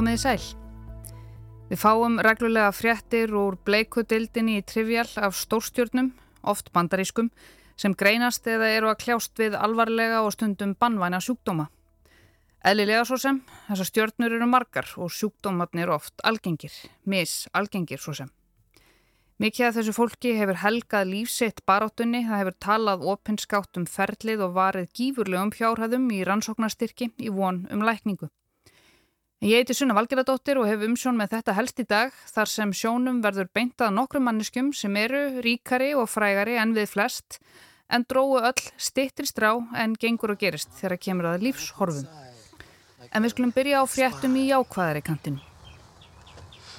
Komiði sæl. Við fáum reglulega fréttir úr bleikudildinni í Trivial af stórstjórnum, oft bandarískum, sem greinast eða eru að kljást við alvarlega og stundum bannvæna sjúkdóma. Eðlilega svo sem, þessar stjórnur eru margar og sjúkdómatnir oft algengir, mis algengir svo sem. Mikið af þessu fólki hefur helgað lífsitt baráttunni, það hefur talað opinskátt um ferlið og varið gífurlegum fjárhæðum í rannsóknarstyrki í von um lækningu. Ég heiti Sunna Valgeradóttir og hef umsjón með þetta helst í dag þar sem sjónum verður beintað nokkrum manneskum sem eru ríkari og frægari en við flest en dróu öll stittir strá en gengur og gerist þegar kemur að lífshorfum. En við skulum byrja á fréttum í jákvæðari kantinu.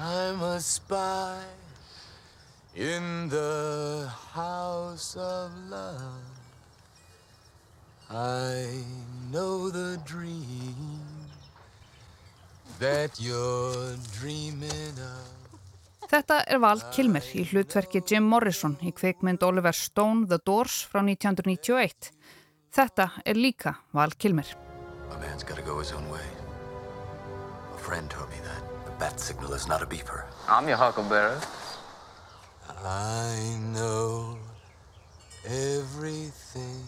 I'm a spy in the house of love I know the dream Þetta er Val Kilmer í hlutverki Jim Morrison í kveikmynd Oliver Stone The Doors frá 1991. Þetta er líka Val Kilmer. A man's gotta go his own way. A friend told me that. A bat signal is not a beeper. I'm your huckleberry. I know everything.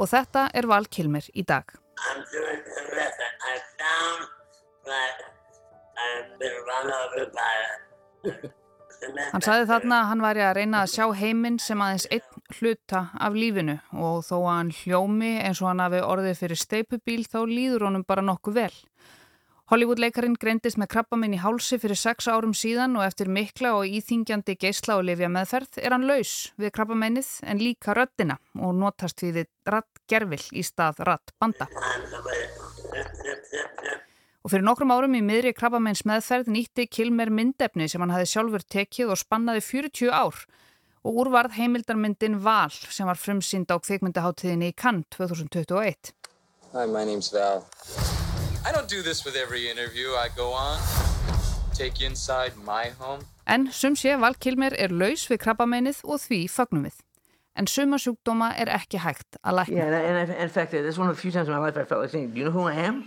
Og þetta er Val Kilmer í dag. I'm doing Hann saði þarna að hann væri að reyna að sjá heiminn sem aðeins einn hluta af lífinu og þó að hann hljómi eins og hann hafi orðið fyrir steipubíl þá líður honum bara nokkuð vel. Hollywood-leikarin greindist með krabbaminn í hálsi fyrir sex árum síðan og eftir mikla og íþingjandi geysla og lifja meðferð er hann laus við krabbamennið en líka röttina og notast við rattgerfil í stað rattbanda. Og fyrir nokkrum árum í miðri krabbamenns meðferð nýtti Kilmer myndefni sem hann hafi sjálfur tekið og spannaði 40 ár og úrvarð heimildarmyndin Val sem var frumsýnd á kvikmyndaháttiðinni í Cannes 2021. Hi, my name's Val. I don't do this with every interview I go on. Take you inside my home. En sum sé Val Kilmer er laus við krabbamennið og því fagnum við. En suma sjúkdóma er ekki hægt að lækna. Yeah, and in fact, that's one of the few times in my life I felt like saying, do you know who I am?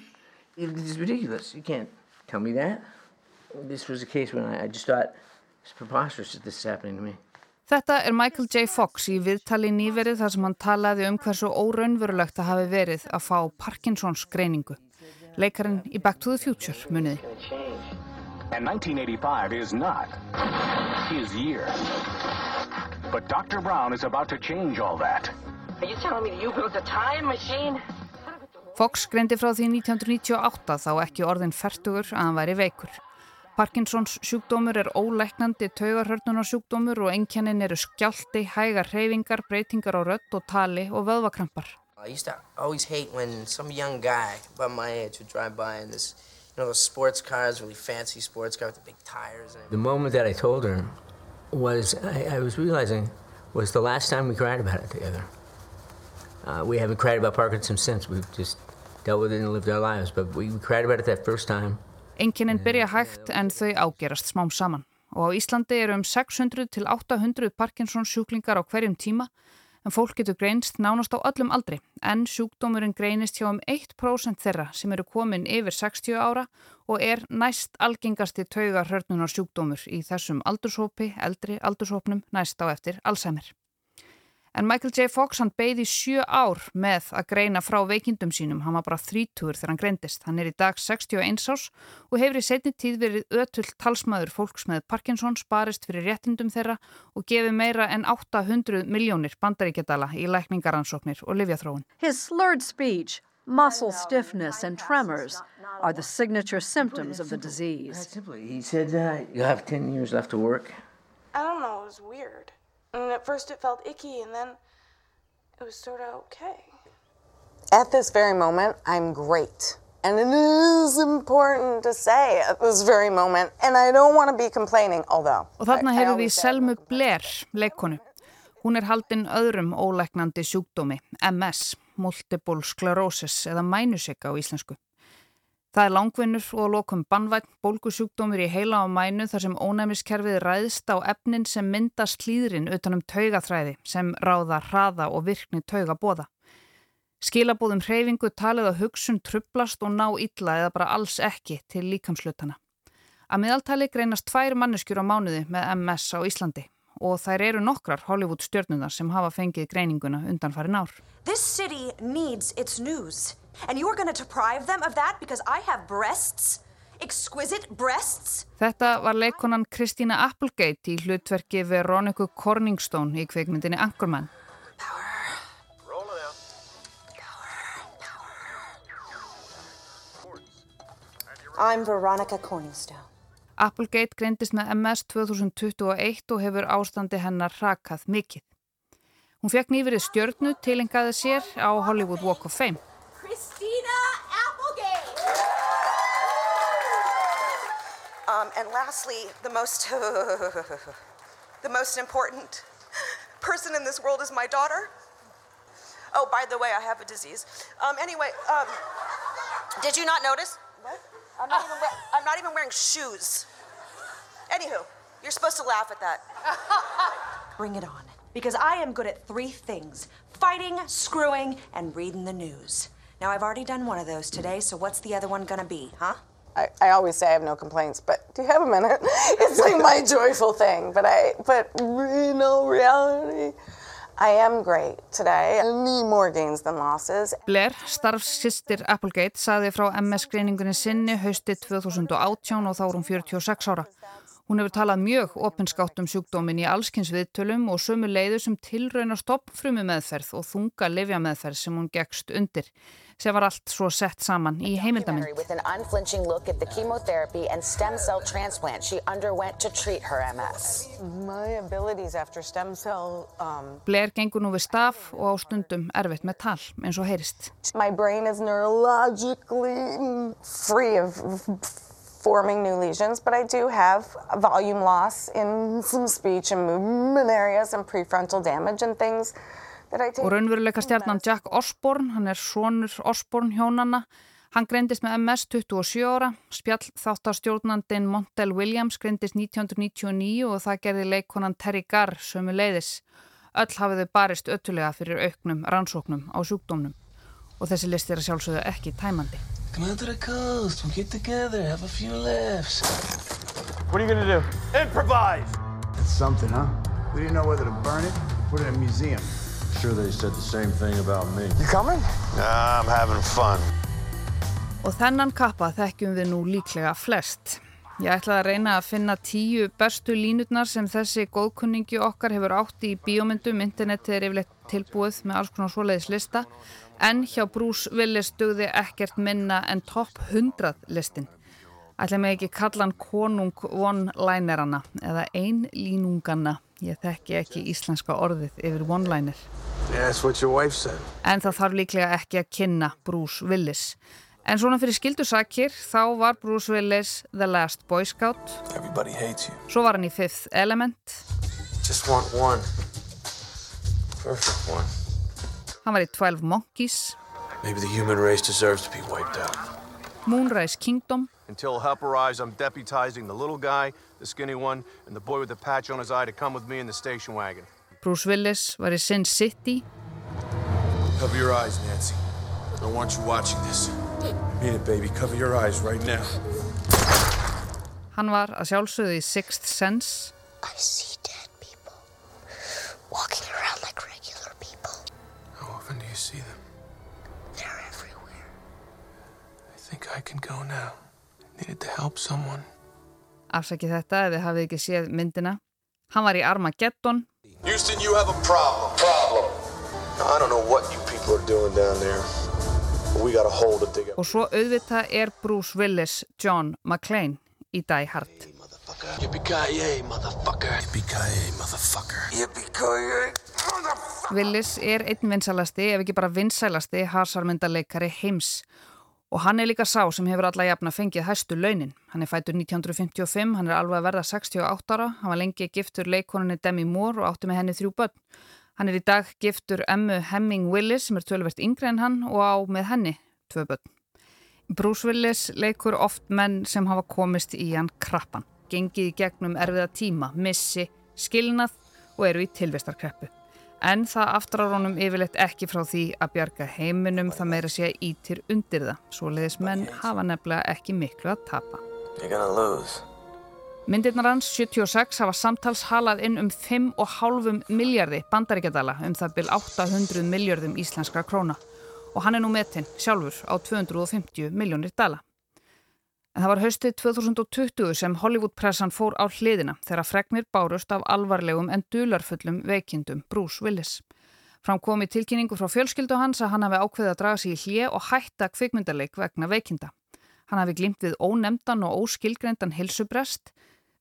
It's ridiculous. You can't tell me that. This was a case when I, I just thought it's preposterous that this is happening to me. Þetta er Michael J. Fox í viðtali nýverið þar sem hann talaði um hversu óraunverulegt það hafi verið að fá Parkinsons greiningu. Leikarinn í Back to the Future muniði. And 1985 is not his year. But Dr. Brown is about to change all that. Are you telling me you built a time machine? Fox greindi frá því 1998 þá ekki orðin færtugur að hann væri veikur. Parkinsons sjúkdómur er óleiknandi taugarhörnunar sjúkdómur og einkennin eru skjálti, hægar hreyfingar, breytingar á rött og tali og vöðvakrampar. I used to always hate when some young guy about my age would drive by in this, you know, those sports cars, really fancy sports car with the big tires. The moment that I told her was, I, I was realizing, was the last time we cried about it together. Uh, we haven't cried about Parkinson's since. We've just dealt with it and lived our lives, but we cried about it that first time. Enginin byrja hægt en þau ágerast smám saman og á Íslandi eru um 600 til 800 Parkinsons sjúklingar á hverjum tíma en fólk getur greinst nánast á öllum aldri en sjúkdómurinn greinist hjá um 1% þeirra sem eru komin yfir 60 ára og er næst algengasti tauga hörnunar sjúkdómur í þessum aldurshópi, eldri aldurshópnum næst á eftir Alzheimer. En Michael J. Fox hann beigði sjö ár með að greina frá veikindum sínum. Hann var bara þrítugur þegar hann greindist. Hann er í dag 61 árs og hefur í setni tíð verið ötull talsmaður fólks með Parkinsons barist fyrir réttindum þeirra og gefið meira en 800 miljónir bandaríkjadala í lækningaransóknir og livjathróun. His slurred speech, muscle stiffness and tremors are the signature symptoms of the disease. He said uh, you have 10 years left to work. I don't know, it was weird. And at first it felt icky, and then it was sort of okay. At this very moment, I'm great. And it is important to say at this very moment, and I don't want to be complaining, although. Og þarna hefur við Selmu Blair, leikonu. Hún er haldinn öðrum óleiknandi sjúkdómi, MS, multiple sclerosis eða mænusika á íslensku. Það er langvinnur og lokum bannvætt bólgusjúkdómur í heila á mænu þar sem ónæmiskerfið ræðst á efnin sem myndast hlýðrin utanum taugaþræði sem ráða hraða og virkni taugabóða. Skilabóðum hreyfingu talið að hugsun trublast og ná illa eða bara alls ekki til líkamslutana. Að miðaltali greinast tvær manneskjur á mánuði með MS á Íslandi og þær eru nokkrar Hollywood stjórnunar sem hafa fengið greininguna undan farin ár. This city needs its news and you are going to deprive them of that because I have breasts? Exquisite breasts? Þetta var leikonan Kristína Applegate í hlutverki Veronica Corningstone í kveikmyndinni Anchorman. I'm Veronica Corningstone. Applegate greindist með MS 2021 og hefur ástandi hennar rakað mikill. Hún fekk nýverið stjörnu tilengaði sér á Hollywood Walk of Fame. Um, and lastly, the most, the most important person in this world is my daughter. Oh, by the way, I have a disease. Um, anyway, um, did you not notice? What? I'm not, even I'm not even wearing shoes. Anywho, you're supposed to laugh at that. Bring it on. Because I am good at three things fighting, screwing, and reading the news. Now, I've already done one of those today, so what's the other one gonna be, huh? I, I always say I have no complaints, but do you have a minute? It's like my joyful thing, but I, but you know, reality. I am great today. I need more gains than losses. Blair, starfsistir Applegate, saði frá MS-greiningunni sinni hausti 2018 og þá er hún 46 ára. Hún hefur talað mjög opinskátt um sjúkdómin í allskynns viðtölum og sömu leiðu sem tilrauna stoppfrumu meðferð og þunga livja meðferð sem hún gegst undir sem var allt svo sett saman í heimildamind. With an unflinching look at the chemotherapy and stem cell transplant she underwent to treat her MS. My abilities after stem cell. Um, Blair gengur nú við staf og á stundum erfitt með tal eins og heyrist. my brain is neurologically free of forming new lesions, but I do have volume loss in some speech and movement areas and prefrontal damage and things that I take. Og raunveruleika stjarnan Jack Osborne, hann er sonur Osborne hjónanna, hann greindist með MS 27 ára, spjall þáttastjórnandin Montel Williams greindist 1999 og það gerði leikonan Terry Garr sömu leiðis. Öll hafið þau barist öttulega fyrir auknum rannsóknum á sjúkdómnum og þessi list er að sjálfsögðu ekki tæmandi. Come out to the coast. We'll get together, have a few laughs. What are you gonna do? Improvise! It's something, huh? We didn't know whether to burn it, put it in a museum. Sure they said the same thing about me. You coming? Nah, I'm having fun. Og þennan kappa þekkjum við nú líklega flest. Ég ætlaði að reyna að finna tíu bestu línutnar sem þessi góðkunningi okkar hefur átt í bíómyndum. Internetið er yfirleitt tilbúið með alls konar svoleiðis lista. En hjá Bruce Willis dugði ekkert minna en topp 100 listin. Ætlaði mig ekki kalla hann konung one-linerana eða einlínunganna. Ég þekki ekki íslenska orðið yfir one-liner. En það þarf líklega ekki að kynna Bruce Willis. En svona fyrir skildusakir þá var Bruce Willis The Last Boy Scout. Everybody hates you. Svo var hann í Fifth Element. Just want one. Perfect one. Hann var í 12 Monkeys. Maybe the human race deserves to be wiped out. Moonrise Kingdom. Until help arrives, I'm deputizing the little guy, the skinny one, and the boy with the patch on his eye to come with me in the station wagon. Bruce Willis var í Sin City. Cover your eyes, Nancy. I don't want you watching this. I mean it, baby. Cover your eyes right now. Hann var að sjálfsögðu í Sixth Sense. I see Afsakið þetta ef þið hafið ekki séð myndina. Hann var í Armageddon. Houston, you have a problem. Problem. I don't know what you people are doing down there. But we got a hole to dig up. Og svo auðvitað er Bruce Willis John McClane í Die Hard. Yippee-ki-yay, motherfucker. Yippee-ki-yay, motherfucker. Yippee-ki-yay, motherfucker! Willis er einn vinsalasti, ef ekki bara vinsælasti, hasarmyndaleikari heims. Og hann er líka sá sem hefur alla jafna fengið hæstu launin. Hann er fætur 1955, hann er alveg að verða 68 ára, hann var lengi giftur leikoninni Demi Moore og átti með henni þrjú börn. Hann er í dag giftur Emmu Hemming Willis sem er tölvert yngre en hann og á með henni tvö börn. Bruce Willis leikur oft menn sem hafa komist í hann krappan, gengið í gegnum erfiða tíma, missi, skilnað og eru í tilvistarkreppu. En það aftrar honum yfirleitt ekki frá því að bjarga heiminum það meira sé ítir undir það. Svoleiðis menn hafa nefnilega ekki miklu að tapa. Myndirnar hans 76 hafa samtals halað inn um 5,5 miljardi bandaríkjadala um það byl 800 miljardum íslenskra króna og hann er nú metinn sjálfur á 250 miljónir dala. En það var haustið 2020 sem Hollywood-pressan fór á hliðina þegar fregnir bárust af alvarlegum en dularfullum veikindum Bruce Willis. Fram kom í tilkynningu frá fjölskyldu hans að hann hafi ákveðið að draga sig í hlje og hætta kvikmyndarleik vegna veikinda. Hann hafi glimt við ónemdan og óskilgreindan hilsubrest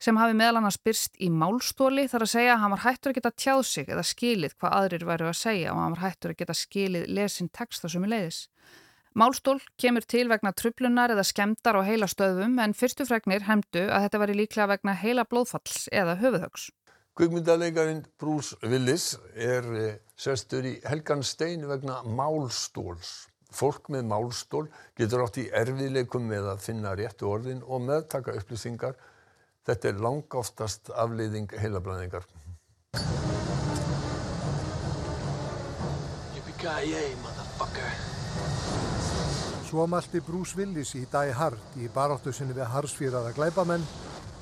sem hafi meðal annars byrst í málstóli þar að segja að hann var hættur að geta tjáð sig eða skilið hvað aðrir væru að segja og hann var hættur að geta skilið lesin texta sem er leiðis. Málstól kemur til vegna trublunar eða skemdar á heila stöðum en fyrstu fregnir hemdu að þetta væri líklega vegna heila blóðfalls eða höfuðhögs. Kvikmyndalegarinn Bruce Willis er eh, sestur í Helgan Stein vegna málstóls. Fólk með málstól getur átt í erfiðleikum með að finna réttu orðin og meðtaka upplýsingar. Þetta er langáftast afleiðing heilablaðingar. Yippee-ki-yay, motherfucker. Svo mælti Bruce Willis í Die Hard í baráttu sinni við harsfýraða glæbamenn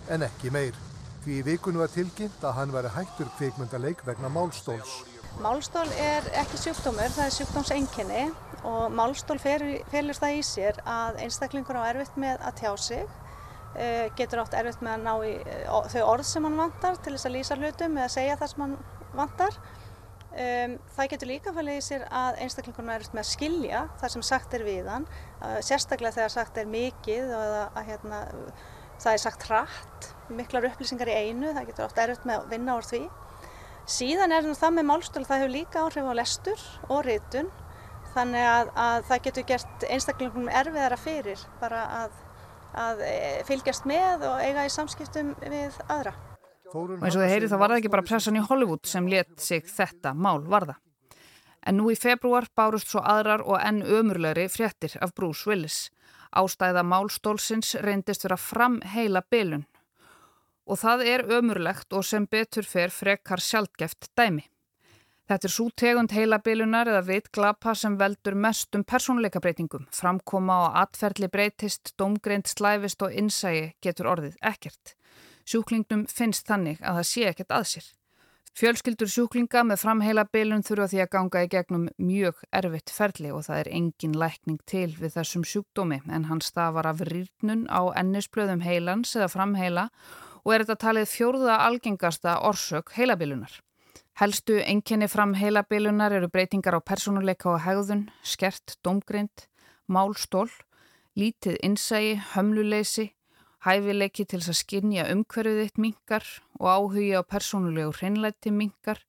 en ekki meir. Því í vikunum var tilkynnt að hann væri hættur kvikmyndaleik vegna málstóls. Málstól er ekki sjúkdómur, það er sjúkdómsenginni og málstól felur það í sér að einstaklingur á erfitt með að tjá sig, eh, getur átt erfitt með að ná í eh, þau orð sem hann vantar til þess að lýsa hlutum eða segja það sem hann vantar Um, það getur líka fælið í sér að einstaklingunum er með að skilja það sem sagt er við hann, sérstaklega þegar sagt er mikið og að, að hérna, það er sagt hratt, miklar upplýsingar í einu, það getur oft erfitt með að vinna úr því. Síðan er það með málstölu, það hefur líka áhrif á lestur og rítun, þannig að, að það getur gert einstaklingunum erfiðara fyrir bara að e, fylgjast með og eiga í samskiptum við aðra. Og eins og þið heyrið þá var það ekki bara pressan í Hollywood sem let sig þetta mál varða. En nú í februar bárust svo aðrar og enn ömurlegri fréttir af Bruce Willis. Ástæða málstólsins reyndist vera fram heila bylun. Og það er ömurlegt og sem betur fer frekar sjálfgeft dæmi. Þetta er svo tegund heilabilunar eða vitglapa sem veldur mestum persónuleikabreitingum. Framkoma og atferðli breytist, domgreint slæfist og innsægi getur orðið ekkert. Sjúklingnum finnst þannig að það sé ekkert að sér. Fjölskyldur sjúklinga með framheila bilun þurfa því að ganga í gegnum mjög erfitt ferli og það er engin lækning til við þessum sjúkdómi en hann stafar af rýrnun á ennisblöðum heilans eða framheila og er þetta talið fjórða algengasta orsök heilabilunar. Helstu enginni framheila bilunar eru breytingar á persónuleika og hegðun, skert, domgrind, málstól, lítið innsægi, hömluleysi, Hæfileiki til þess að skinja umhverfið þitt mingar og áhugi á persónulegu hreinlætti mingar.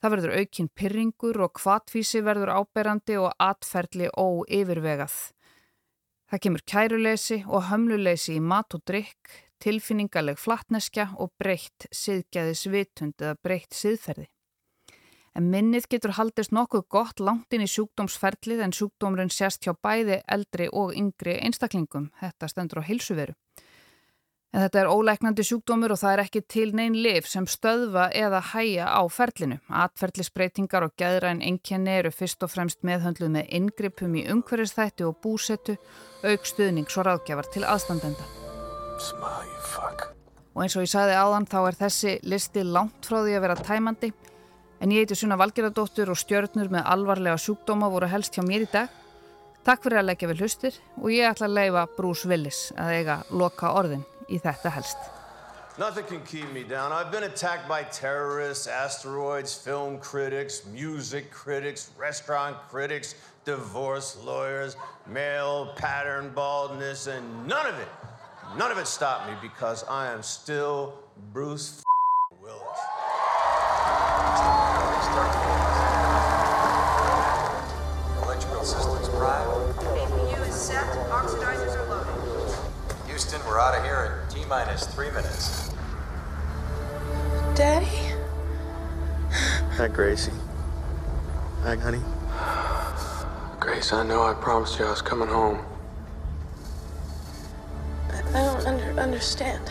Það verður aukinn pyrringur og kvatvísi verður áberandi og atferðli óyfirvegað. Það kemur kæruleysi og hömluleysi í mat og drikk, tilfinningaleg flatneskja og breytt siðgæðis vitund eða breytt siðferði. En minnið getur haldist nokkuð gott langt inn í sjúkdómsferðlið en sjúkdómurinn sérst hjá bæði eldri og yngri einstaklingum. Þetta stendur á hilsuveru. En þetta er ólæknandi sjúkdómur og það er ekki til neyn liv sem stöðva eða hæja á ferlinu. Atferðlisbreytingar og gæðræn enkenni eru fyrst og fremst meðhöndluð með ingripum í umhverfistætti og búsetu, aukstuðnings og ráðgjafar til aðstandenda. Og eins og ég sagði áðan þá er þessi listi langt frá því að vera tæmandi. En ég heiti Sunna Valgeradóttur og stjörnur með alvarlega sjúkdóma voru helst hjá mér í dag. Takk fyrir að leggja við hlustir og ég ætla að leifa Bruce Willis að eiga loka orðin í þetta helst. Nothing can keep me down. I've been attacked by terrorists, asteroids, film critics, music critics, restaurant critics, divorce lawyers, male pattern baldness, and none of it, none of it stopped me because I am still Bruce Willis. Houston, we're out of here in T minus three minutes. Daddy? Hi, Gracie. Hi, honey. Grace, I know I promised you I was coming home. I don't under understand.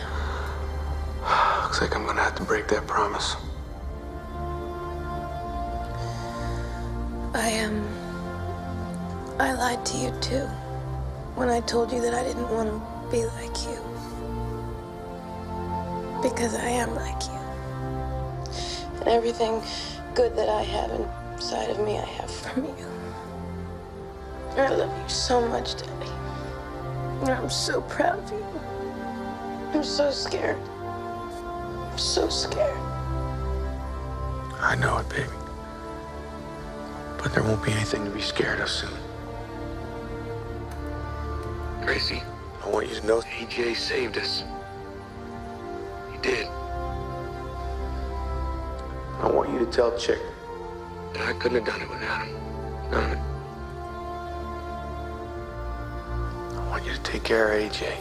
Looks like I'm gonna have to break that promise. I am. Um, I lied to you too when I told you that I didn't want to be like you. Because I am like you. And everything good that I have inside of me, I have from you. I love you so much, Daddy. And I'm so proud of you. I'm so scared. I'm so scared. I know it, baby. But there won't be anything to be scared of soon. Gracie, I want you to know AJ saved us. He did. I want you to tell Chick that I couldn't have done it without him. None of it. I want you to take care of AJ.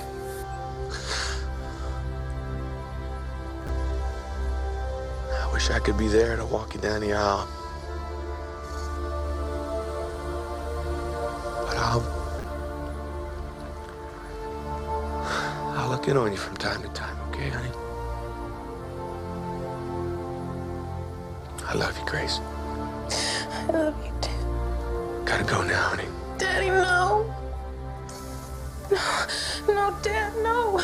I wish I could be there to walk you down the aisle. But I'll. I'll in on you from time to time, okay, honey? I love you, Grace. I love you too. Gotta go now, honey. Daddy, no. No, no, Dad, no.